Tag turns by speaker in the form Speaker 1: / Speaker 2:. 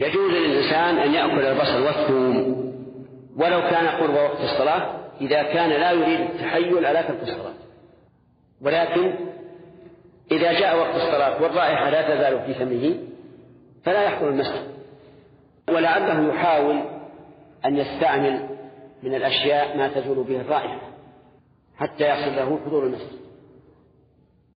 Speaker 1: يجوز للإنسان أن يأكل البصل والثوم ولو كان قرب وقت الصلاة إذا كان لا يريد التحيل على ترك الصلاة. ولكن إذا جاء وقت الصلاة والرائحة لا تزال في فمه فلا يحضر المسجد. ولعله يحاول أن يستعمل من الأشياء ما تزول به الرائحة حتى يحصل له حضور المسجد.